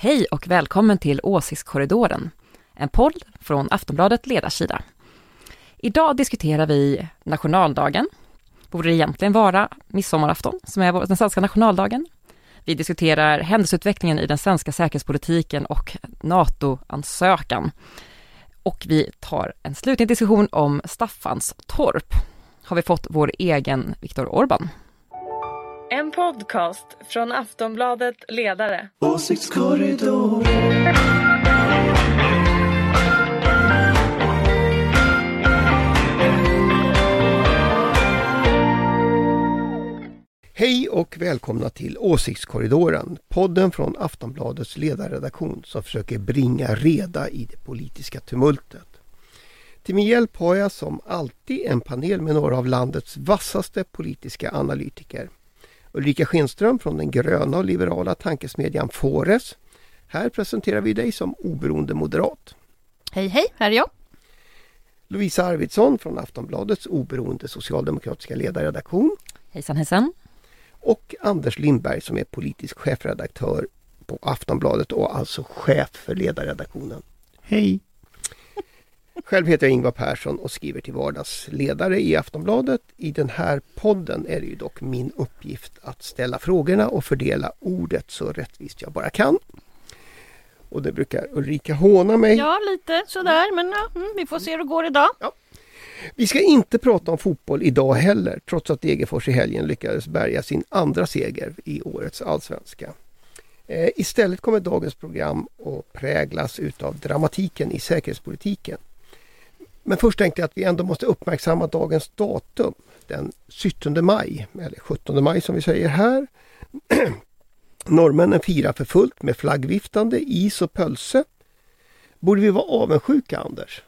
Hej och välkommen till Åsiktskorridoren, en podd från Aftonbladet Ledarsida. Idag diskuterar vi nationaldagen. Borde det egentligen vara midsommarafton, som är den svenska nationaldagen? Vi diskuterar händelseutvecklingen i den svenska säkerhetspolitiken och NATO-ansökan. Och vi tar en slutlig diskussion om Staffanstorp. Har vi fått vår egen Viktor Orban. En podcast från Aftonbladet Ledare. Åsiktskorridor. Hej och välkomna till Åsiktskorridoren, podden från Aftonbladets ledarredaktion som försöker bringa reda i det politiska tumultet. Till min hjälp har jag som alltid en panel med några av landets vassaste politiska analytiker. Ulrika Schenström från den gröna och liberala tankesmedjan Fores. Här presenterar vi dig som oberoende moderat. Hej hej, här är jag. Lovisa Arvidsson från Aftonbladets oberoende socialdemokratiska ledarredaktion. Hejsan hejsan. Och Anders Lindberg som är politisk chefredaktör på Aftonbladet och alltså chef för ledarredaktionen. Hej! Själv heter jag Ingvar Persson och skriver till vardags ledare i Aftonbladet. I den här podden är det ju dock min uppgift att ställa frågorna och fördela ordet så rättvist jag bara kan. Och det brukar Ulrika håna mig. Ja, lite sådär, men ja, mm, vi får se hur det går idag. Ja. Vi ska inte prata om fotboll idag heller, trots att Degerfors i helgen lyckades bärga sin andra seger i årets allsvenska. Eh, istället kommer dagens program att präglas utav dramatiken i säkerhetspolitiken. Men först tänkte jag att vi ändå måste uppmärksamma dagens datum. Den 17 maj, eller 17 maj som vi säger här. Norrmännen firar för fullt med flaggviftande, is och pölse. Borde vi vara avundsjuka Anders?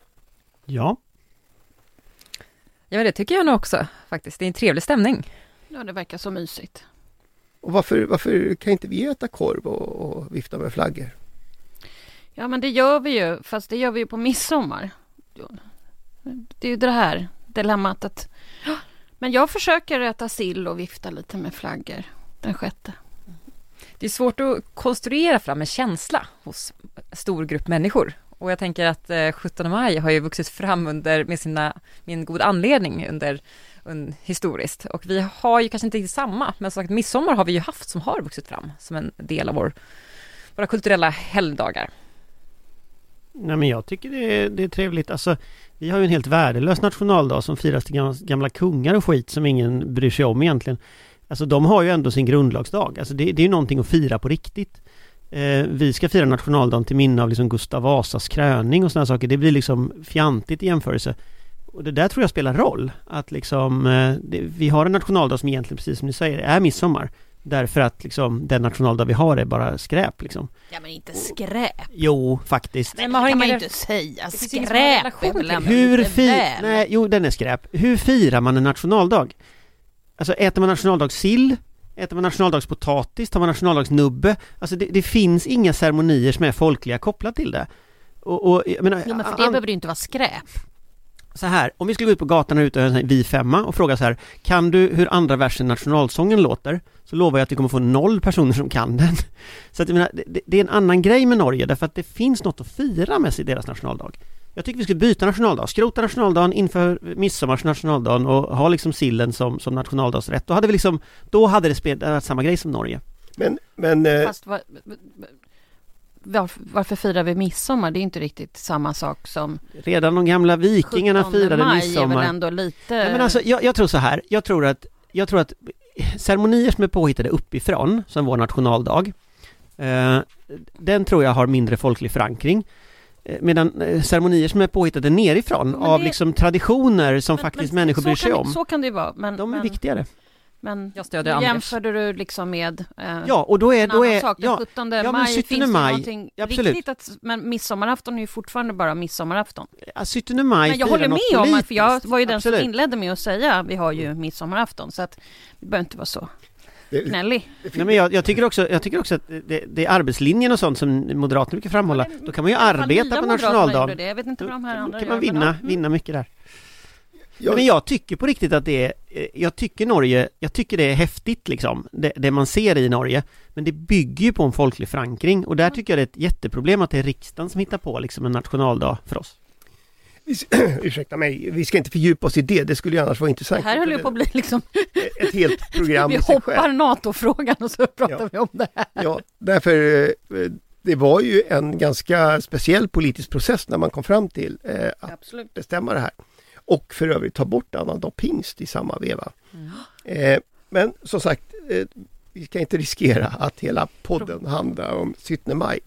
Ja. Ja, det tycker jag nog också faktiskt. Det är en trevlig stämning. Ja, det verkar så mysigt. Och varför, varför kan inte vi äta korv och, och vifta med flaggor? Ja, men det gör vi ju, fast det gör vi ju på midsommar. Det är ju det här dilemmat att... Men jag försöker äta sill och vifta lite med flaggor den sjätte. Det är svårt att konstruera fram en känsla hos stor grupp människor. Och jag tänker att eh, 17 maj har ju vuxit fram under, med, sina, med en god anledning under, un, historiskt. Och vi har ju kanske inte samma, men som sagt midsommar har vi ju haft som har vuxit fram som en del av vår, våra kulturella helgdagar. Nej men jag tycker det är, det är trevligt. Alltså, vi har ju en helt värdelös nationaldag som firas till gamla, gamla kungar och skit som ingen bryr sig om egentligen. Alltså de har ju ändå sin grundlagsdag. Alltså det, det är ju någonting att fira på riktigt. Eh, vi ska fira nationaldagen till minne av liksom Gustav Vasas kröning och sådana saker. Det blir liksom fjantigt i jämförelse. Och det där tror jag spelar roll. Att liksom, eh, det, vi har en nationaldag som egentligen, precis som ni säger, är midsommar. Därför att liksom den nationaldag vi har är bara skräp liksom. Ja men inte skräp. Jo, faktiskt. Nej, man har kan man inte säga. Skräp Hur lite fi- väl. Nej, jo den är skräp. Hur firar man en nationaldag? Alltså äter man nationaldagssill? Äter man nationaldagspotatis? Tar man nationaldagsnubbe? Alltså det, det finns inga ceremonier som är folkliga kopplat till det. Och, och jag menar, Jo men för det an- behöver ju inte vara skräp. Så här, om vi skulle gå ut på gatan och en vi femma och fråga så här Kan du hur andra versen nationalsången låter? Så lovar jag att vi kommer få noll personer som kan den. Så att jag menar, det, det är en annan grej med Norge därför att det finns något att fira med sig deras nationaldag. Jag tycker vi ska byta nationaldag, skrota nationaldagen inför midsommars nationaldagen och ha liksom sillen som, som nationaldagsrätt. Då hade vi liksom, då hade det spelat samma grej som Norge. Men, men eh, Fast var, varför, varför firar vi midsommar? Det är inte riktigt samma sak som Redan de gamla vikingarna 17 firade maj är midsommar. väl ändå lite... Nej, men alltså, jag, jag tror så här, jag tror att, jag tror att ceremonier som är påhittade uppifrån, som vår nationaldag, eh, den tror jag har mindre folklig förankring. Eh, Medan eh, ceremonier som är påhittade nerifrån Men av det- liksom traditioner som Men- faktiskt men människor bryr sig kan det- om, Så kan det ju vara. Men, de är men, viktigare. Men Jag stödjer Anders. jämförde du liksom med eh, Ja, och då är, en då annan är, sak. Den ja, 17 men maj 17 finns det maj, någonting absolut. riktigt att, men midsommarafton är ju fortfarande bara midsommarafton. ja, 17 maj Men jag håller med om att, för jag var ju den Absolut. som inledde med att säga vi har ju midsommarafton så att vi behöver inte vara så det, gnällig. Nej, men jag, jag, tycker också, jag tycker också att det, det är arbetslinjen och sånt som Moderaterna brukar framhålla. Då kan man ju arbeta på nationaldagen. Det. Jag vet inte vad de här Då andra kan gör, man vinna, ja. Mm. vinna mycket där. Jag- Men jag tycker på riktigt att det är, eh, jag tycker Norge, jag tycker det är häftigt liksom, det, det man ser i Norge. Men det bygger ju på en folklig förankring och där tycker jag det är ett jätteproblem att det är riksdagen som hittar på liksom en nationaldag för oss. Vi, ursäkta mig, vi ska inte fördjupa oss i det, det skulle ju annars vara Det intressant. här höll ju på att bli liksom, Ett helt program vi hoppar. NATO-frågan och så pratar Ja. vi om det här. Ja, därför eh, det var ju en ganska speciell politisk process när man kom fram till eh, att Absolut. bestämma det här. Och för övrigt ta bort annandag pingst i samma veva. Eh, men som sagt, eh, vi ska inte riskera att hela podden handlar om 17 maj.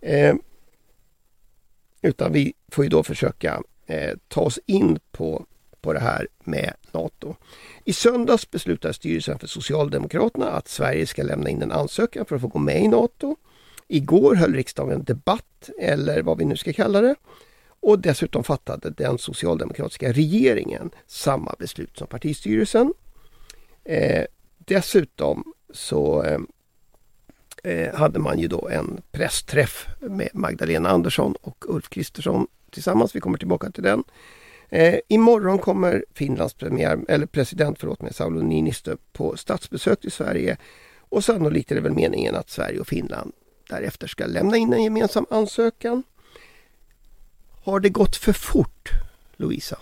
Eh, utan vi får ju då försöka ta oss in på, på det här med NATO. I söndags beslutade styrelsen för Socialdemokraterna att Sverige ska lämna in en ansökan för att få gå med i NATO. Igår höll riksdagen debatt, eller vad vi nu ska kalla det. Och dessutom fattade den socialdemokratiska regeringen samma beslut som partistyrelsen. Eh, dessutom så eh, eh, hade man ju då en pressträff med Magdalena Andersson och Ulf Kristersson tillsammans. Vi kommer tillbaka till den. Eh, imorgon kommer Finlands premiär, eller president förlåt mig, Sauli Niinistö på statsbesök till Sverige. Och sannolikt är det väl meningen att Sverige och Finland därefter ska lämna in en gemensam ansökan. Har det gått för fort, Louisa?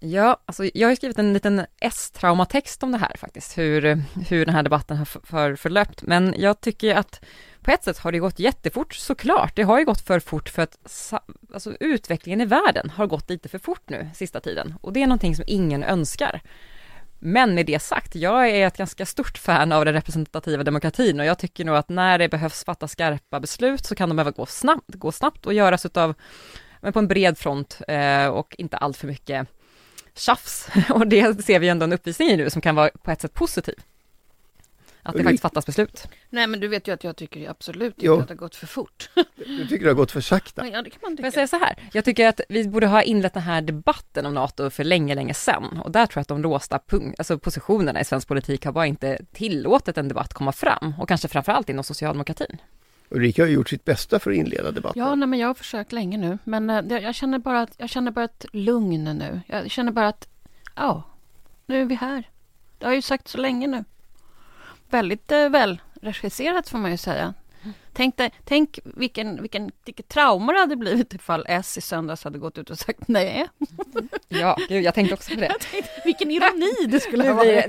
Ja, alltså jag har ju skrivit en liten S-traumatext om det här faktiskt, hur, hur den här debatten har för, förlöpt. Men jag tycker att på ett sätt har det gått jättefort såklart. Det har ju gått för fort för att alltså, utvecklingen i världen har gått lite för fort nu sista tiden. Och det är någonting som ingen önskar. Men med det sagt, jag är ett ganska stort fan av den representativa demokratin och jag tycker nog att när det behövs fatta skarpa beslut så kan de behöva gå snabbt, gå snabbt och göras utav, men på en bred front eh, och inte allt för mycket tjafs. Och det ser vi ändå en uppvisning i nu som kan vara på ett sätt positiv. Att det faktiskt fattas beslut. Nej men du vet ju att jag tycker absolut inte Jo. att det har gått för fort. Du tycker det har gått för sakta? Ja det kan man tycka. jag säga så här? Jag tycker att vi borde ha inlett den här debatten om NATO för länge, länge sedan. Och där tror jag att de låsta punk- alltså positionerna i svensk politik har bara inte tillåtit en debatt komma fram. Och kanske framförallt inom socialdemokratin. Ulrika har gjort sitt bästa för att inleda debatten. Ja, nej, men jag har försökt länge nu. Men eh, det, jag, känner bara att, jag känner bara ett lugn nu. Jag känner bara att, ja, nu är vi här. Det har ju sagt så länge nu. Väldigt eh, väl regisserat får man ju säga. Tänk, dig, tänk vilken, vilken, vilket trauma det hade blivit ifall S i söndags hade gått ut och sagt nej. Ja, gud, jag tänkte också på det. Vilken ironi det skulle ha varit.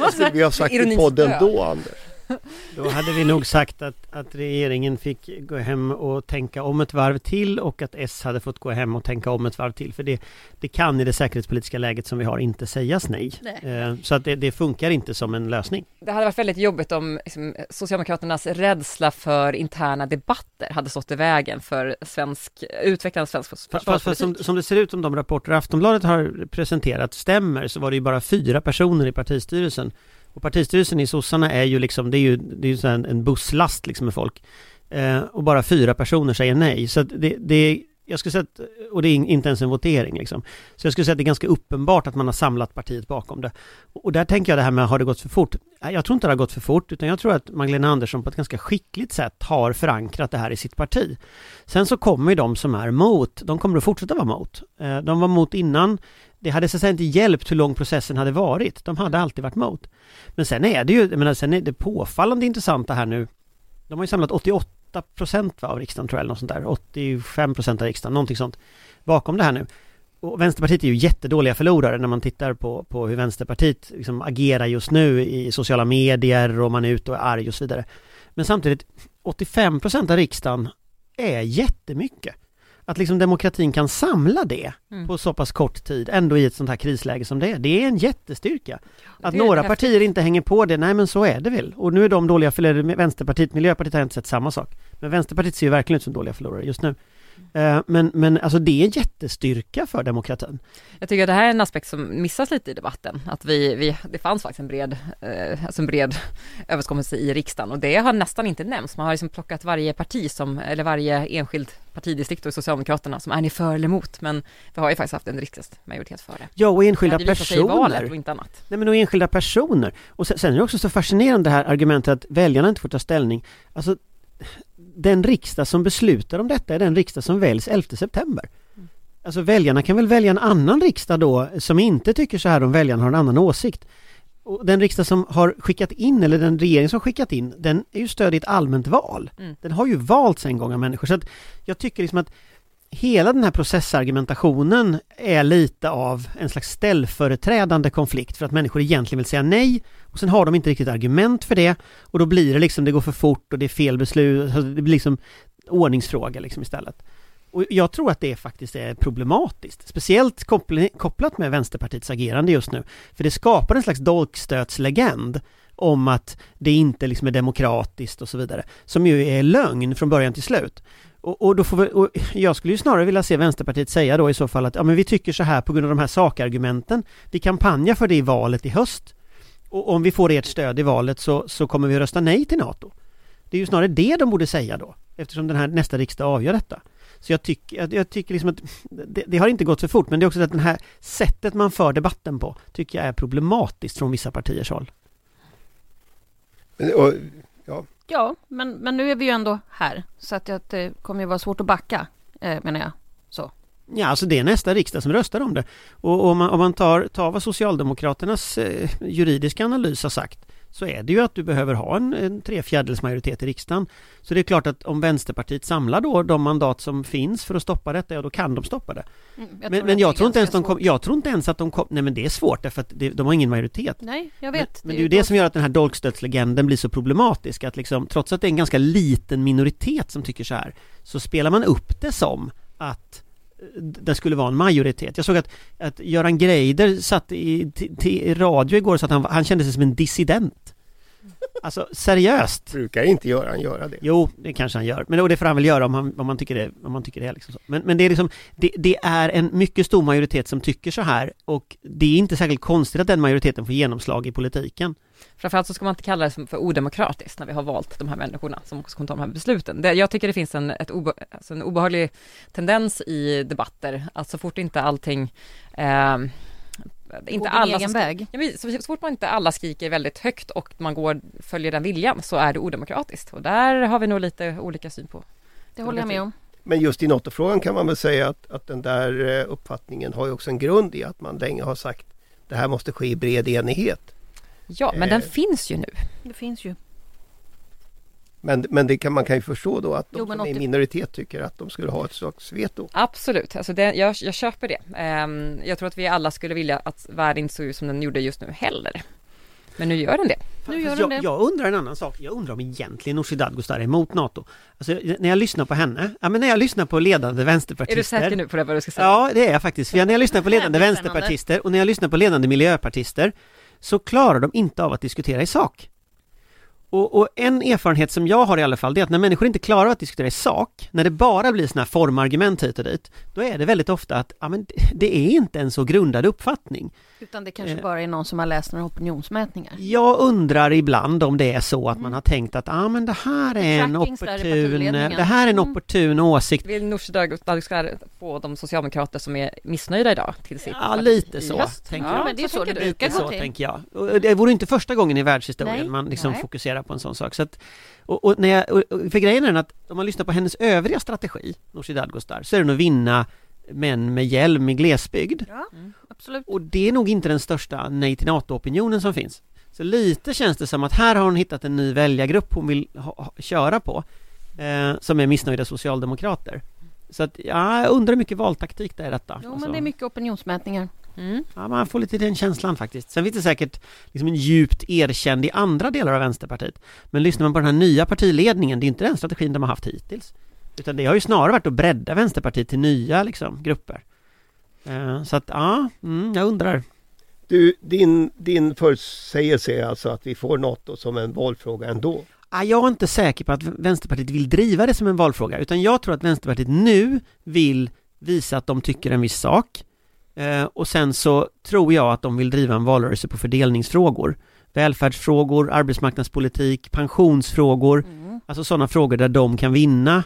Vad skulle vi ha sagt i podden då, Anders? Då hade vi nog sagt att, att regeringen fick gå hem och tänka om ett varv till och att S hade fått gå hem och tänka om ett varv till. För det, det kan i det säkerhetspolitiska läget som vi har inte sägas nej. Nej. Eh, Så att det, det funkar inte som en lösning. Det hade varit väldigt jobbigt om liksom, Socialdemokraternas rädsla för interna debatter hade stått i vägen för svensk, utvecklande svensk Fast, fast, som, försvarspolitik. som det ser ut som de rapporter Aftonbladet har presenterat stämmer så var det ju bara fyra personer i partistyrelsen. Och partistyrelsen i sossarna är ju liksom, det är ju, det är ju så en, en busslast liksom med folk. Eh, och bara fyra personer säger nej. Så att det, det jag skulle säga att, och det är inte ens en votering liksom. Så jag skulle säga att det är ganska uppenbart att man har samlat partiet bakom det. Och där tänker jag det här med, har det gått för fort? Jag tror inte det har gått för fort, utan jag tror att Magdalena Andersson på ett ganska skickligt sätt har förankrat det här i sitt parti. Sen så kommer ju de som är mot, de kommer att fortsätta vara mot. Eh, de var mot innan, det hade så att säga inte hjälpt hur lång processen hade varit. De hade alltid varit mot. Men sen är det ju, jag menar, sen är det påfallande intressanta här nu. De har ju samlat 88 procent av riksdagen tror jag, eller något sånt där. 85 procent av riksdagen, någonting sånt. Bakom det här nu. Och Vänsterpartiet är ju jättedåliga förlorare när man tittar på, på hur Vänsterpartiet liksom agerar just nu i sociala medier och man är ute och är arg och så vidare. Men samtidigt, 85 procent av riksdagen är jättemycket. Att liksom demokratin kan samla det Mm. på så pass kort tid, ändå i ett sånt här krisläge som det är. Det är en jättestyrka. Att några häftigt. partier inte hänger på det, nej men så är det väl. Och nu är de dåliga förlorare, Vänsterpartiet, Miljöpartiet har inte sett samma sak. Men Vänsterpartiet ser ju verkligen ut som dåliga förlorare just nu. Eh, Men, men alltså det är en jättestyrka för demokratin. Jag tycker att det här är en aspekt som missas lite i debatten, att vi, vi det fanns faktiskt en bred, eh, alltså en bred överenskommelse i riksdagen och det har nästan inte nämnts. Man har liksom plockat varje parti som, eller varje enskild partidistrikt och Socialdemokraterna som är ni för eller emot, men vi har ju faktiskt haft en riksdagsmajoritet för det. Ja, och enskilda det valet personer. och inte annat. Nej men och enskilda personer. Och sen, sen är det också så fascinerande det här argumentet att väljarna inte får ta ställning. Alltså, den riksdag som beslutar om detta är den riksdag som väljs 11 september. Alltså väljarna kan väl välja en annan riksdag då som inte tycker så här om väljarna har en annan åsikt. Och den riksdag som har skickat in, eller den regering som har skickat in, den är ju stöd i ett allmänt val. Mm. Den har ju valts en gång av människor. Så att jag tycker liksom att hela den här processargumentationen är lite av en slags ställföreträdande konflikt för att människor egentligen vill säga nej och sen har de inte riktigt argument för det och då blir det liksom, det går för fort och det är fel beslut, alltså, det blir liksom ordningsfråga liksom istället. Och jag tror att det faktiskt är problematiskt, speciellt kopplat med Vänsterpartiets agerande just nu. För det skapar en slags dolkstötslegend om att det inte liksom är demokratiskt och så vidare, som ju är lögn från början till slut. Och, och, då får vi, och jag skulle ju snarare vilja se Vänsterpartiet säga då i så fall att ja, men vi tycker så här på grund av de här sakargumenten. Vi kampanjar för det i valet i höst. Och om vi får ert stöd i valet så, så kommer vi att rösta nej till NATO. Det är ju snarare det de borde säga då, eftersom den här nästa riksdag avgör detta. Så jag, tycker, jag, jag tycker liksom att det, det, har inte gått så fort, men det är också att det här sättet man för debatten på tycker jag är problematiskt från vissa partiers håll. Och, ja. ja, men, men nu är vi ju ändå här, så att det kommer ju vara svårt att backa, eh, menar jag. Så. Ja, alltså det är nästa riksdag som röstar om det. Och om man, om man tar, tar vad Socialdemokraternas eh, juridiska analys har sagt så är det ju att du behöver ha en, en tre fjärdedels majoritet i riksdagen. Så det är klart att om Vänsterpartiet samlar då de mandat som finns för att stoppa detta, ja då kan de stoppa det. Mm, jag men, men jag tror inte ens de kom, jag tror inte ens att de kom, nej men det är svårt därför att det, de har ingen majoritet. Nej, jag vet. Men, men det är ju det som gör att den här dolkstötslegenden blir så problematisk, att liksom, trots att det är en ganska liten minoritet som tycker så här, så spelar man upp det som att det skulle vara en majoritet. Jag såg att, att Göran Greider satt i, i radio igår så att han, han kände sig som en dissident. Alltså seriöst! Brukar inte Göran göra det? Jo, det kanske han gör. Men det får han väl göra om, han, om man tycker det, om man tycker det är liksom så. Men, men det är liksom, det, det, är en mycket stor majoritet som tycker så här och det är inte särskilt konstigt att den majoriteten får genomslag i politiken. Framförallt så ska man inte kalla det för odemokratiskt när vi har valt de här människorna som också kommer ta de här besluten. Det, jag tycker det finns en, ett obe, alltså en obehaglig tendens i debatter, att så fort inte allting eh, inte alla egen väg. Ja, så, fort man inte alla skriker väldigt högt och man går, följer den viljan så är det odemokratiskt och där har vi nog lite olika syn på. Det håller jag med om. Men just i NATO-frågan kan man väl säga att, att den där eh, uppfattningen har ju också en grund i att man länge har sagt det här måste ske i bred enighet. Ja, men eh. den finns ju nu. Det finns ju. Men, men det kan, man kan ju förstå då att de jo, som 80... är i minoritet tycker att de skulle ha ett slags veto. Absolut, alltså det, jag, jag köper det. Um, jag tror att vi alla skulle vilja att världen såg ut som den gjorde just nu heller. Men nu gör den det. Nu gör den jag, det. jag undrar en annan sak. Jag undrar om egentligen Nooshi Dadgostar är emot NATO. Alltså, när jag lyssnar på henne, ja men när jag lyssnar på ledande vänsterpartister. Är du säker nu på det vad du ska säga? Ja, det är jag faktiskt. För när jag lyssnar på ledande vänsterpartister och när jag lyssnar på ledande miljöpartister så klarar de inte av att diskutera i sak. Och, och, en erfarenhet som jag har i alla fall, det är att när människor inte klarar att diskutera i sak, när det bara blir sådana här formargument hit och dit, då är det väldigt ofta att, ja men det är inte en så grundad uppfattning. Utan det kanske eh, bara är någon som har läst några opinionsmätningar? Jag undrar ibland om det är så att mm. man har tänkt att, ja men det här är en opportun, det här är en mm. opportun åsikt. Vill Nooshi Dadgostar få de socialdemokrater som är missnöjda idag till sitt Ja, lite så, tänker ja, jag. Men det är så det brukar gå till. tänker jag. Och det vore inte första gången i världshistorien Nej. man liksom Nej. fokuserar på en sån sak. Så att, och, och, när jag, och, för grejen är den att om man lyssnar på hennes övriga strategi, Nooshi Dadgostar, så är den att vinna män med hjälm i glesbygd. Ja, mm. absolut. Och det är nog inte den största nej till NATO-opinionen som finns. Så lite känns det som att här har hon hittat en ny väljargrupp hon vill ha, ha, köra på, eh, som är missnöjda socialdemokrater. Så att, ja, jag undrar hur mycket valtaktik det är detta. Jo, alltså. men det är mycket opinionsmätningar. Mm. Ja, man får lite den känslan faktiskt. Sen finns det säkert liksom en djupt erkänd i andra delar av Vänsterpartiet. Men lyssnar man på den här nya partiledningen, det är inte den strategin de har haft hittills. Utan det har ju snarare varit att bredda Vänsterpartiet till nya liksom, grupper. Uh, så att, ja, mm, jag undrar. Du, din, din förutsägelse är alltså att vi får NATO som en valfråga ändå? Jag är inte säker på att Vänsterpartiet vill driva det som en valfråga, utan jag tror att Vänsterpartiet nu vill visa att de tycker en viss sak Eh, och sen så tror jag att de vill driva en valrörelse på fördelningsfrågor. Välfärdsfrågor, arbetsmarknadspolitik, pensionsfrågor. Mm. Alltså sådana frågor där de kan vinna eh,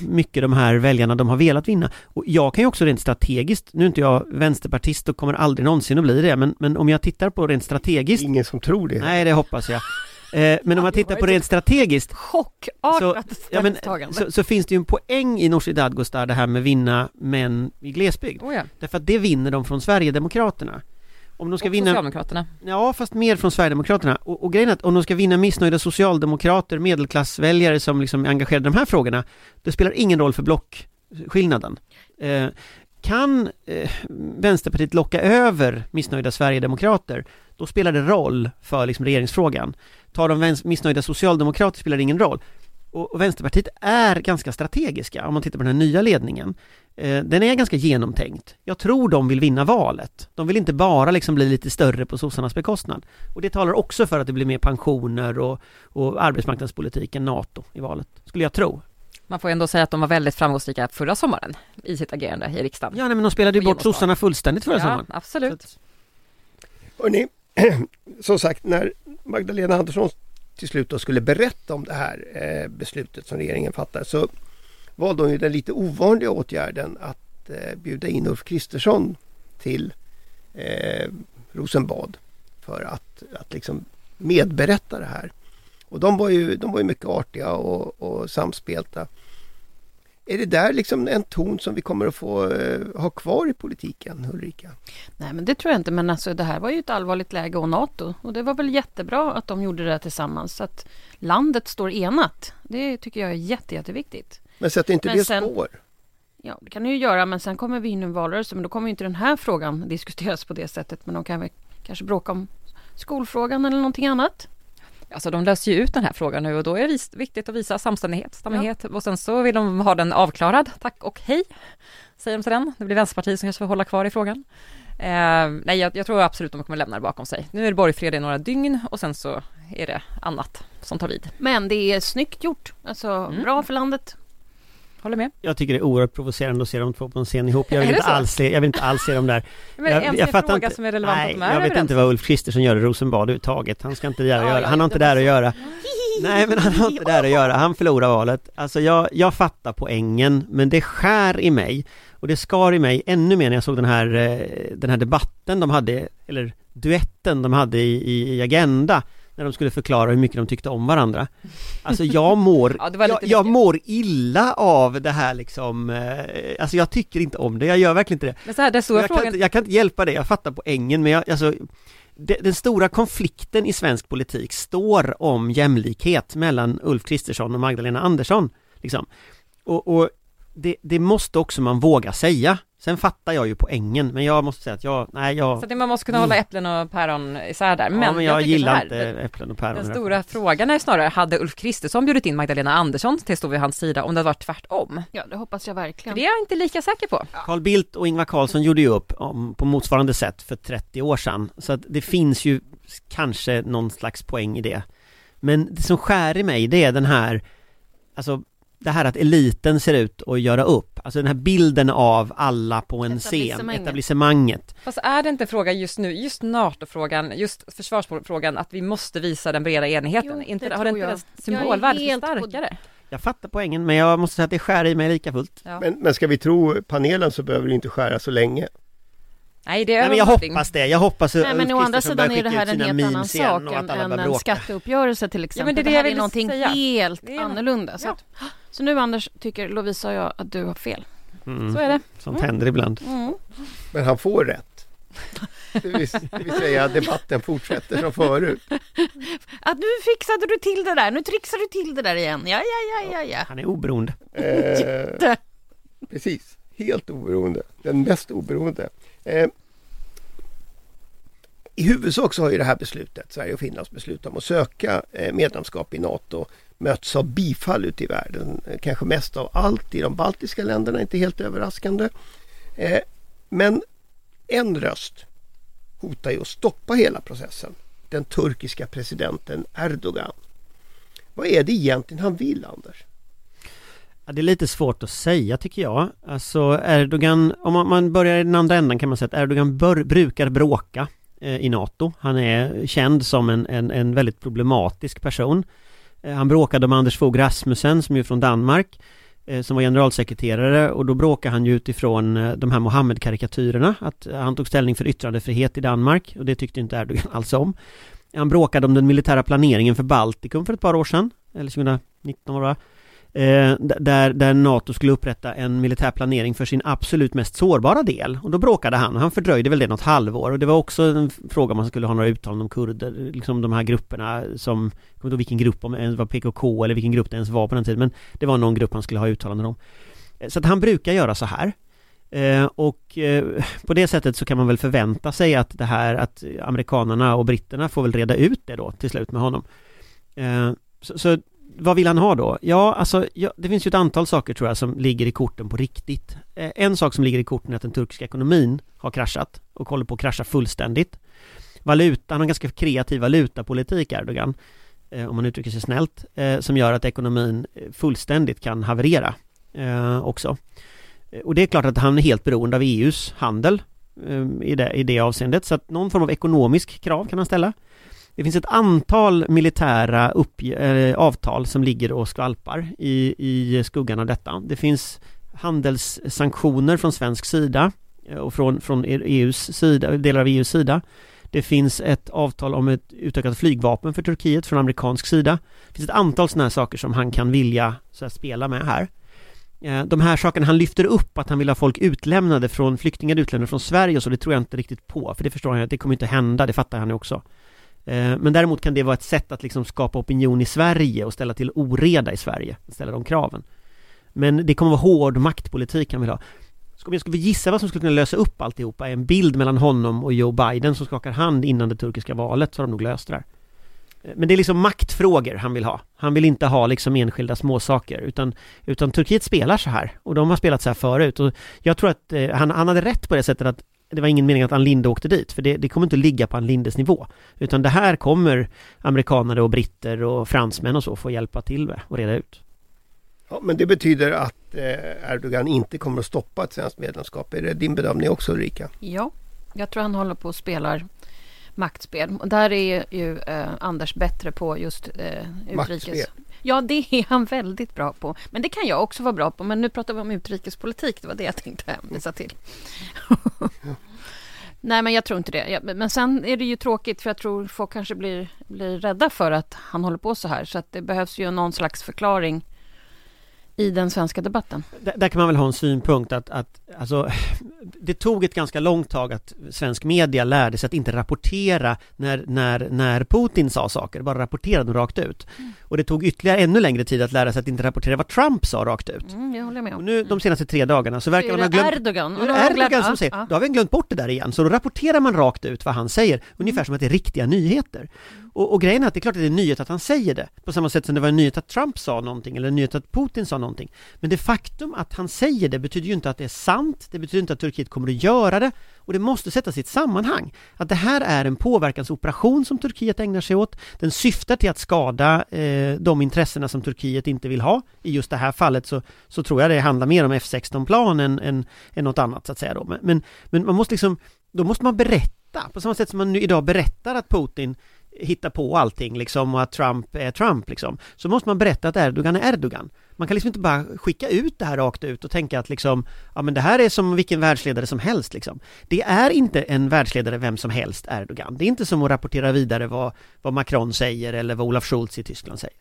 mycket de här väljarna de har velat vinna. Och jag kan ju också rent strategiskt, nu är inte jag vänsterpartist och kommer aldrig någonsin att bli det, men, men om jag tittar på rent strategiskt Ingen som tror det. Nej, det hoppas jag. Eh, men om man tittar på rent strategiskt Chockartat ja, men, så, så finns det ju en poäng i Nooshi Dadgostar det här med vinna män i glesbygd. Oh ja. Därför att det vinner de från Sverigedemokraterna. Om de ska Och vinna... Socialdemokraterna. Ja, fast mer från Sverigedemokraterna. Och, och grejen är att om de ska vinna missnöjda socialdemokrater, medelklassväljare som liksom är engagerade i de här frågorna, det spelar ingen roll för blockskillnaden. Eh, kan eh, Vänsterpartiet locka över missnöjda Sverigedemokrater, då spelar det roll för liksom, regeringsfrågan. Tar de missnöjda socialdemokrater spelar det ingen roll. Och, och Vänsterpartiet är ganska strategiska om man tittar på den här nya ledningen. Eh, den är ganska genomtänkt. Jag tror de vill vinna valet. De vill inte bara liksom bli lite större på sossarnas bekostnad. Och det talar också för att det blir mer pensioner och, och arbetsmarknadspolitik än NATO i valet, skulle jag tro. Man får ändå säga att de var väldigt framgångsrika förra sommaren i sitt agerande i riksdagen. Ja, nej, men de spelade ju bort sossarna fullständigt förra ja sommaren. absolut. Så Hörrni, som sagt när Magdalena Andersson till slut då skulle berätta om det här eh, beslutet som regeringen fattade så valde hon ju den lite ovanliga åtgärden att eh, bjuda in Ulf Kristersson till eh, Rosenbad för att, att liksom medberätta det här. Och de var ju, de var ju mycket artiga och, och samspelta. Är det där liksom en ton som vi kommer att få eh, ha kvar i politiken, Ulrika? Nej men det tror jag inte men alltså det här var ju ett allvarligt läge och NATO och det var väl jättebra att de gjorde det tillsammans så att landet står enat. Det tycker jag är jätte, jätteviktigt. Men sätter inte Men det sen- spår? Ja, det kan det ju göra men sen kommer vi in i en valrörelse men då kommer ju inte den här frågan diskuteras på det sättet men de kan väl kanske bråka om skolfrågan eller någonting annat. Alltså de löser ju ut den här frågan nu och då är det viktigt att visa samstämmighet, stammighet och sen så vill de ha den avklarad. Tack och hej, säger de till den. Det blir Vänsterpartiet som kanske får hålla kvar i frågan. Eh, nej, jag, jag tror absolut de kommer lämna det bakom sig. Nu är det borgfred i några dygn och sen så är det annat som tar vid. Men det är snyggt gjort. Alltså Mm. bra för landet. Håller med. Jag tycker det är oerhört provocerande att se de två på en scen ihop. Jag vill, inte så? alls se, jag vill inte alls se dem där. Men jag, en jag fattar inte. som är relevant Nej, jag vet inte vad Ulf Kristersson gör i Rosenbad överhuvudtaget. Han ska inte där Ja, göra. Han har inte där att göra. Nej men han har inte där att göra, han förlorar valet. Alltså jag, jag fattar poängen, men det skär i mig. Och det skar i mig ännu mer när jag såg den här, eh, den här debatten de hade, eller duetten de hade i, i Agenda. När de skulle förklara hur mycket de tyckte om varandra. Alltså jag mår, Ja, det jag, jag mår illa av det här liksom, eh, alltså jag tycker inte om det, jag gör verkligen inte det. Men så här, stora jag, kan frågan, inte, jag kan inte hjälpa det, jag fattar poängen men jag, alltså det, Den stora konflikten i svensk politik står om jämlikhet mellan Ulf Kristersson och Magdalena Andersson liksom. Och, och det, det måste också man våga säga Sen fattar jag ju poängen men jag måste säga att jag, nej jag så att man måste kunna hålla äpplen och päron isär där. Men, Mm. ja, men jag, så gillar här, inte äpplen och päron Den stora frågan är snarare, hade Ulf Kristersson bjudit in Magdalena Andersson till att stå vid hans sida om det hade varit tvärtom? Ja, det hoppas jag För verkligen. det är jag inte lika säker på. Carl Bildt och Ingvar Carlsson gjorde ju upp om, på motsvarande sätt för 30 år sedan. Så att det finns ju kanske någon slags poäng i det. Men det som skär i mig det är den här, alltså det här att eliten ser ut att göra upp. Alltså den här bilden av alla på en scen, Etablissemanget. Fast är det inte en fråga just nu, just NATO-frågan, just försvarsfrågan, att vi måste visa den breda enheten? Jo, inte, det har det inte är symbolvärde helt på- starkare? Jag fattar poängen men jag måste säga att det skär i mig lika fullt. Ja. Men, men ska vi tro panelen så behöver det inte skära så länge. Nej, det är Nej, men jag hoppas det, jag hoppas att Nej men å andra sidan är det här en helt annan sak än, en skatteuppgörelse till exempel. det är det, det jag här är någonting säga. helt annorlunda. Så, Ja. att, så nu Anders tycker Lovisa och jag att du har fel. Mm, Så är det. Sånt händer ibland. Mm. Men han får rätt. Det vill, det vill säga debatten fortsätter som förut. Att nu fixade du till det där, nu trixar du till det där igen. Ja, ja, ja, ja, ja. Han är oberoende. Eh, precis, helt oberoende. Den mest oberoende. Eh, I huvudsak så har ju det här beslutet, Sverige och Finlands beslut om att söka eh, medlemskap i NATO möts av bifall ute i världen. Kanske mest av allt i de baltiska länderna, inte helt överraskande. Eh, men en röst hotar ju att stoppa hela processen. Den turkiska presidenten Erdogan. Vad är det egentligen han vill, Anders? Ja, det är lite svårt att säga tycker jag. Alltså Erdogan, om man, man börjar i den andra änden kan man säga att Erdogan bör, brukar bråka eh, i NATO. Han är känd som en, en, en väldigt problematisk person. Eh, han bråkade om Anders Fogh Rasmussen som är från Danmark eh, som var generalsekreterare och då bråkade han ju utifrån eh, de här Mohammed-karikatyrerna att han tog ställning för yttrandefrihet i Danmark och det tyckte inte Erdogan alls om. Han bråkade om den militära planeringen för Baltikum för ett par år sedan, eller 2019 var det va? Eh, där, där NATO skulle upprätta en militär planering för sin absolut mest sårbara del. Och då bråkade han, och han fördröjde väl det något halvår. Och det var också en fråga om man skulle ha några uttalanden om kurder, liksom de här grupperna som, jag kommer inte ihåg vilken grupp, om det var PKK eller vilken grupp det ens var på den tiden, men det var någon grupp han skulle ha uttalanden om. Eh, så att han brukar göra så här. Eh, och eh, på det sättet så kan man väl förvänta sig att det här, att amerikanerna och britterna får väl reda ut det då till slut med honom. Eh, så, så vad vill han ha då? Ja, alltså, ja, det finns ju ett antal saker tror jag som ligger i korten på riktigt. Eh, en sak som ligger i korten är att den turkiska ekonomin har kraschat och håller på att krascha fullständigt. Valuta, han har en ganska kreativ valutapolitik, Erdogan, eh, om man uttrycker sig snällt, eh, som gör att ekonomin eh, fullständigt kan haverera eh, också. Eh, och det är klart att han är helt beroende av EUs handel i det, i det avseendet, så att någon form av ekonomisk krav kan han ställa. Det finns ett antal militära upp, äh, eh, avtal som ligger och skvalpar i, i skuggan av detta. Det finns handelssanktioner från svensk sida eh, och från, från e EUs sida, delar av EUs sida. Det finns ett avtal om ett utökat flygvapen för Turkiet från amerikansk sida. Det finns ett antal sådana här saker som han kan vilja så här, spela med här. Eh, de här sakerna han lyfter upp, att han vill ha folk utlämnade från flyktingar utlämnade från Sverige och så, det tror jag inte riktigt på, för det förstår han att det kommer inte hända, det fattar han ju också. Eh, men däremot kan det vara ett sätt att liksom skapa opinion i Sverige och ställa till oreda i Sverige, ställa de kraven. Men det kommer vara hård maktpolitik han vill ha. Om jag skulle gissa vad som skulle kunna lösa upp alltihopa, en bild mellan honom och Joe Biden som skakar hand innan det turkiska valet, så har de nog löst det där. Eh, men det är liksom maktfrågor han vill ha. Han vill inte ha liksom enskilda småsaker utan, utan Turkiet spelar så här och de har spelat så här förut och jag tror att eh, han, han hade rätt på det sättet att det var ingen mening att Ann Linde åkte dit, för det, det kommer inte att ligga på Ann Lindes nivå. Utan det här kommer amerikaner och britter och fransmän och så få hjälpa till med och reda ut. Ja, men det betyder att eh, Erdogan inte kommer att stoppa ett svenskt medlemskap. Är det din bedömning också Ulrika? Ja, jag tror han håller på och spelar maktspel. Och där är ju eh, Anders bättre på just eh, utrikes... Maktspel. Ja, det är han väldigt bra på. Men det kan jag också vara bra på. Men nu pratar vi om utrikespolitik. Det var det jag tänkte hänvisa till. Nej, men jag tror inte det. Men sen är det ju tråkigt för jag tror folk kanske blir, blir rädda för att han håller på så här. Så att det behövs ju någon slags förklaring i den svenska debatten. Där, där, kan man väl ha en synpunkt att, att alltså, det tog ett ganska långt tag att svensk media lärde sig att inte rapportera när, när, när Putin sa saker, bara rapportera dem rakt ut. Mm. Och det tog ytterligare ännu längre tid att lära sig att inte rapportera vad Trump sa rakt ut. Mm, jag håller med om. Och nu de senaste tre dagarna så verkar man ha glömt... Erdogan. Nu är det Erdogan som säger, då har vi glömt bort det där igen. Så då rapporterar man rakt ut vad han säger, ungefär mm. som att det är riktiga nyheter. Och, och grejen är att det är klart att det är en nyhet att han säger det, på samma sätt som det var en nyhet att Trump sa någonting, eller en nyhet att Putin sa någonting. Men det faktum att han säger det betyder ju inte att det är sant, det betyder inte att Turkiet kommer att göra det, och det måste sättas i ett sammanhang. Att det här är en påverkansoperation som Turkiet ägnar sig åt, den syftar till att skada eh, de intressena som Turkiet inte vill ha. I just det här fallet så, så tror jag det handlar mer om F16-plan än, än, än något annat så att säga då. Men, men, men man måste liksom, då måste man berätta, på samma sätt som man nu idag berättar att Putin hitta på allting liksom och att Trump är Trump liksom. Så måste man berätta att Erdogan är Erdogan. Man kan liksom inte bara skicka ut det här rakt ut och tänka att liksom, ja men det här är som vilken världsledare som helst liksom. Det är inte en världsledare vem som helst, Erdogan. Det är inte som att rapportera vidare vad, vad Macron säger eller vad Olaf Scholz i Tyskland säger.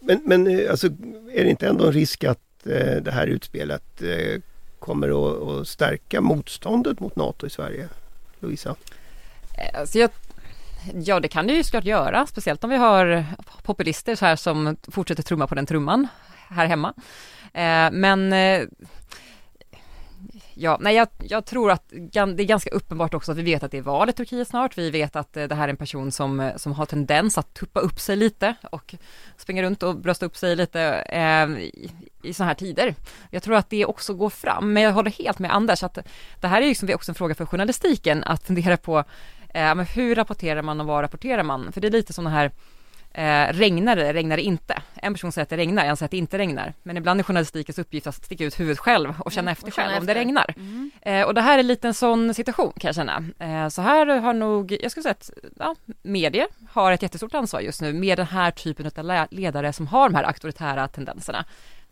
Men, men eh, alltså, är det inte ändå en risk att eh, det här utspelet eh, kommer att, att stärka motståndet mot NATO i Sverige? Louisa? Alltså jag Ja, det kan det ju såklart göra, speciellt om vi har populister så här som fortsätter trumma på den trumman här hemma. Eh, men eh, Ja, nej jag, jag, tror att det är ganska uppenbart också att vi vet att det är val i Turkiet snart. Vi vet att eh, det här är en person som, eh, som har tendens att tuppa upp sig lite och springa runt och brösta upp sig lite eh, i, i sådana här tider. Jag tror att det också går fram, men jag håller helt med Anders att det här är liksom också en fråga för journalistiken att fundera på eh, men hur rapporterar man och vad rapporterar man? För det är lite som det här Eh, regnar det, regnar det inte? En person säger att det regnar, en säger att det inte regnar. Men ibland är journalistikens uppgift att sticka ut huvudet själv och känna mm, efter och själv efter. om det regnar. Mm. Eh, och det här är lite en sån situation kan jag känna. Eh, så här har nog, jag skulle säga att ja, medier har ett jättestort ansvar just nu med den här typen av ledare som har de här auktoritära tendenserna.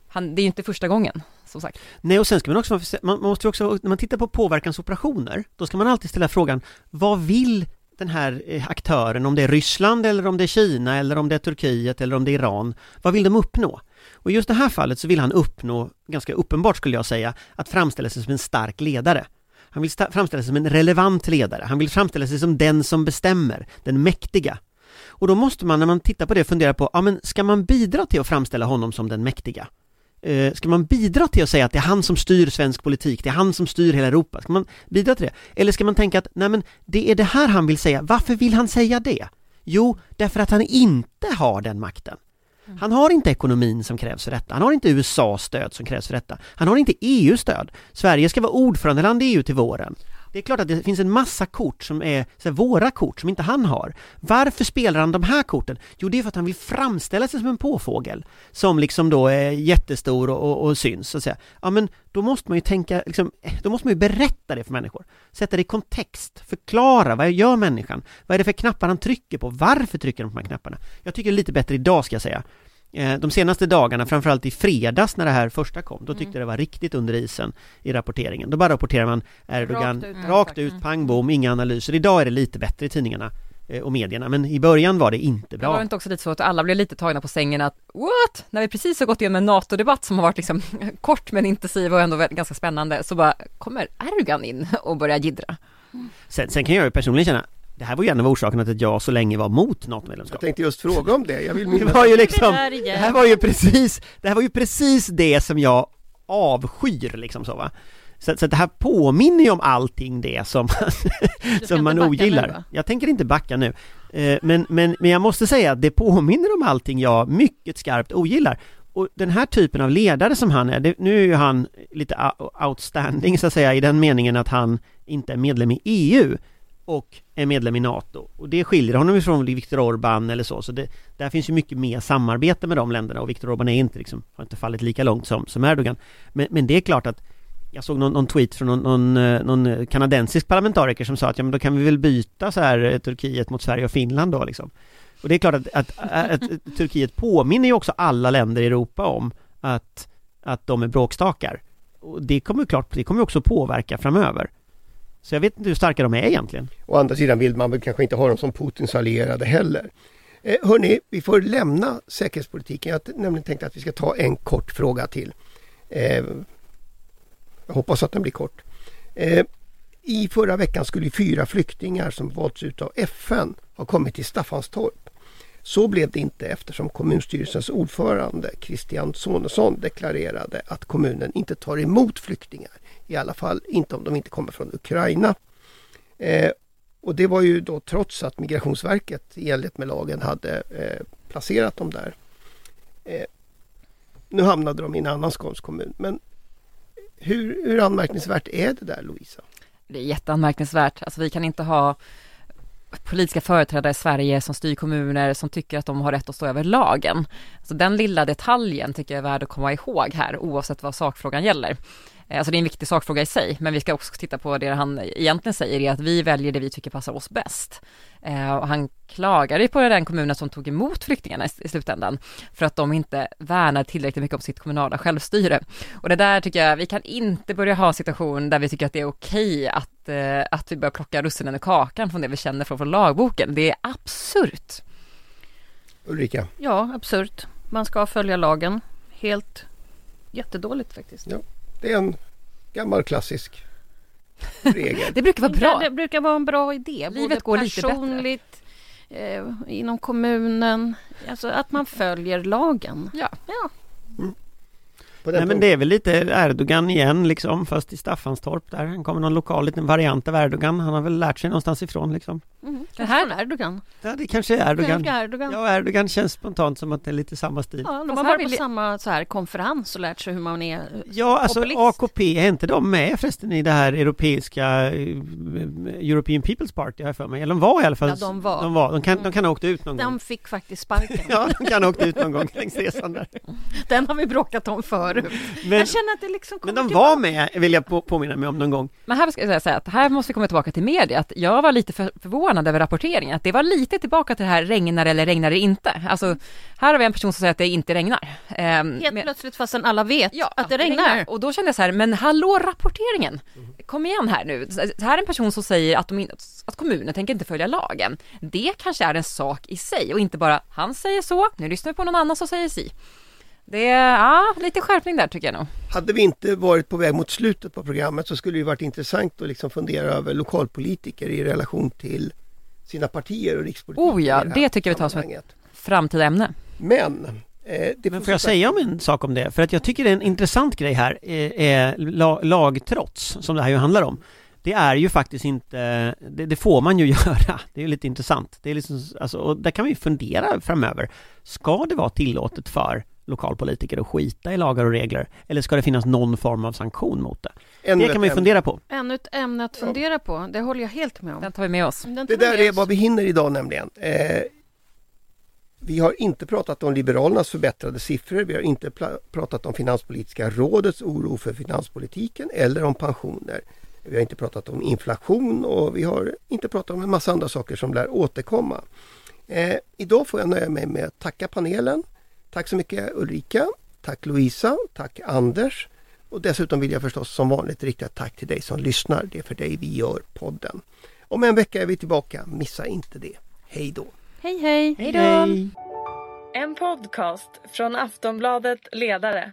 Han, det är ju inte första gången, som sagt. Nej, och sen ska man också, man måste också, när man tittar på påverkansoperationer, då ska man alltid ställa frågan, vad vill den här eh, aktören, om det är Ryssland eller om det är Kina eller om det är Turkiet eller om det är Iran, vad vill de uppnå? Och i just det här fallet så vill han uppnå, ganska uppenbart skulle jag säga, att framställa sig som en stark ledare. Han vill framställa sig som en relevant ledare. Han vill framställa sig som den som bestämmer, den mäktiga. Och då måste man när man tittar på det fundera på, ja men ska man bidra till att framställa honom som den mäktiga? Eh, ska man bidra till att säga att det är han som styr svensk politik, det är han som styr hela Europa? Ska man bidra till det? Eller ska man tänka att, nej men det är det här han vill säga, varför vill han säga det? Jo, därför att han inte har den makten. Han har inte ekonomin som krävs för detta. Han har inte USAs stöd som krävs för detta. Han har inte EUs stöd. Sverige ska vara ordförandeland i EU till våren. Det är klart att det finns en massa kort som är så här, våra kort som inte han har. Varför spelar han de här korten? Jo, det är för att han vill framställa sig som en påfågel som liksom då är jättestor och, och, och syns. Så att säga. Ja, men då måste man ju tänka, liksom, eh, då måste man ju berätta det för människor. Sätta det i kontext, förklara vad gör människan? Vad är det för knappar han trycker på? Varför trycker han på de här knapparna? Jag tycker det är lite bättre idag ska jag säga. Eh, De senaste dagarna, framförallt i fredags när det här första kom, då tyckte jag det var riktigt under isen i rapporteringen. Då bara rapporterar man Erdogan Rakt ut. rakt Mm. ut, pang bom, inga analyser. Idag är det lite bättre i tidningarna eh, och medierna, men i början var det inte Det var bra. inte också lite så att alla blev lite tagna på sängen att what? När vi precis har gått igenom en NATO-debatt som har varit liksom kort men intensiv och ändå ganska spännande så bara kommer Erdogan in och börjar jiddra. Sen, sen kan jag ju personligen känna, det här var ju en av orsakerna till att jag så länge var mot Jag NATO-medlemskap. tänkte just fråga om det. Jag vill Det minnas var ju Det liksom, det här var ju precis, det här var ju precis det som jag avskyr liksom så va. Så, så att det här påminner ju om allting det som, som man ogillar. nu, jag tänker inte backa nu. Eh, men, men, men jag måste säga att det påminner om allting jag mycket skarpt ogillar. Och den här typen av ledare som han är, det, nu är ju han lite outstanding så att säga i den meningen att han inte är medlem i EU och är medlem i NATO. Och det skiljer honom ifrån Viktor Orbán eller så, så det, där finns ju mycket mer samarbete med de länderna och Viktor Orbán är inte liksom, har inte fallit lika långt som, som Erdogan. Men, men det är klart att jag såg någon, någon tweet från någon, någon, eh, någon eh, kanadensisk parlamentariker som sa att ja men då kan vi väl byta så här eh, Turkiet mot Sverige och Finland då liksom. Och det är klart att, att, att, att Turkiet påminner ju också alla länder i Europa om att, att de är bråkstakar. Och det kommer klart, det kommer också påverka framöver. Så jag vet inte hur starka de är egentligen. Å andra sidan vill man väl kanske inte ha dem som Putins allierade heller. Eh, hörni, vi får lämna säkerhetspolitiken. Jag t- nämligen tänkt att vi ska ta en kort fråga till. Eh, jag hoppas att den blir kort. Eh, I förra veckan skulle fyra flyktingar som valts ut av FN ha kommit till Staffanstorp. Så blev det inte eftersom kommunstyrelsens ordförande Christian Sonesson deklarerade att kommunen inte tar emot flyktingar. I alla fall inte om de inte kommer från Ukraina. Eh, och det var ju då trots att Migrationsverket i enlighet med lagen hade eh, placerat dem där. Eh, nu hamnade de i en annan skånsk kommun. Men hur, hur anmärkningsvärt är det där Lovisa? Det är jätteanmärkningsvärt. Alltså vi kan inte ha politiska företrädare i Sverige som styr kommuner som tycker att de har rätt att stå över lagen. Så den lilla detaljen tycker jag är värd att komma ihåg här oavsett vad sakfrågan gäller. Alltså det är en viktig sakfråga i sig, men vi ska också titta på det han egentligen säger, är att vi väljer det vi tycker passar oss bäst. Eh, och han klagade ju på den kommunen som tog emot flyktingarna i, i slutändan, för att de inte värnar tillräckligt mycket om sitt kommunala självstyre. Och det där tycker jag, vi kan inte börja ha en situation där vi tycker att det är okej att, eh, att vi börjar plocka russinen i kakan från det vi känner från, från lagboken. Det är absurt. Ulrika? Ja, absurt. Man ska följa lagen. Helt jättedåligt faktiskt. Ja. Det är en gammal klassisk regel. Det brukar vara bra. Det brukar vara en bra idé. Livet både går lite bättre. personligt, eh, inom kommunen. Alltså att man följer lagen. Ja. ja. Nej men det är väl lite Erdogan igen liksom, fast i Staffanstorp där. Han kommer någon lokal liten variant av Erdogan. Han har väl lärt sig någonstans ifrån liksom. Mm. Det här- Från Erdogan. Ja, det kanske är Erdogan. Erdogan. Erdogan. Ja. Ja, Erdogan känns spontant som att det är lite samma stil. de Fast har varit på samma så här, konferens och lärt sig hur man är. Ja, alltså Populist. AKP, är inte de med förresten i det här europeiska eh, European People's Party har jag för mig? Eller de var i alla fall. Ja, de var. De, var. de, kan, de kan ha åkt ut någon gång. De fick faktiskt sparken. Ja, de kan ha åkt ut någon gång längs resan där. Den har vi bråkat om förut. Förut. Men, jag känner att det liksom men de tillbaka. var med, vill jag på, påminna mig om någon gång. Men här ska jag säga att här måste vi komma tillbaka till media, att jag var lite för, förvånad över rapporteringen, att det var lite tillbaka till det här regnar eller regnar det inte. Alltså, här har vi en person som säger att det inte regnar. Ehm, Helt men- plötsligt fastän alla vet Ja, att det regnar. Och då kände jag så här, men hallå rapporteringen! Kom igen här nu. Så här är en person som säger att, de, att kommunen tänker inte följa lagen. Det kanske är en sak i sig och inte bara han säger så, nu lyssnar vi på någon annan som säger si. Det är, ja, lite skärpning där tycker jag nog. Hade vi inte varit på väg mot slutet på programmet så skulle det varit intressant att liksom fundera över lokalpolitiker i relation till sina partier och rikspolitiker. Oh ja, här det tycker vi tar som ett-. Framtida ämne. Men, eh, det Men får jag säga om en sak om det? För att jag tycker det är en intressant grej här, är, är la, lagtrots, som det här ju handlar om. Det är ju faktiskt inte, det, det får man ju göra. Det är ju lite intressant. Det är liksom, alltså, och där kan vi fundera framöver. Ska det vara tillåtet för lokalpolitiker att skita i lagar och regler? Eller ska det finnas någon form av sanktion mot det? Ännu Det kan man ju fundera på. Ännu ett ämne att fundera på, det håller jag helt med om. Den tar vi med oss. Det där är vad vi hinner idag nämligen. Eh, vi har inte pratat om Liberalernas förbättrade siffror. Vi har inte pratat om Finanspolitiska rådets oro för finanspolitiken eller om pensioner. Vi har inte pratat om inflation och vi har inte pratat om en massa andra saker som lär återkomma. Eh, idag får jag nöja mig med att tacka panelen. Tack så mycket Ulrika. Tack Louisa. Tack Anders. Och dessutom vill jag förstås som vanligt rikta ett tack till dig som lyssnar. Det är för dig vi gör podden. Om en vecka är vi tillbaka. Missa inte det. Hej då! Hej hej! Hej då! En podcast från Aftonbladet Ledare.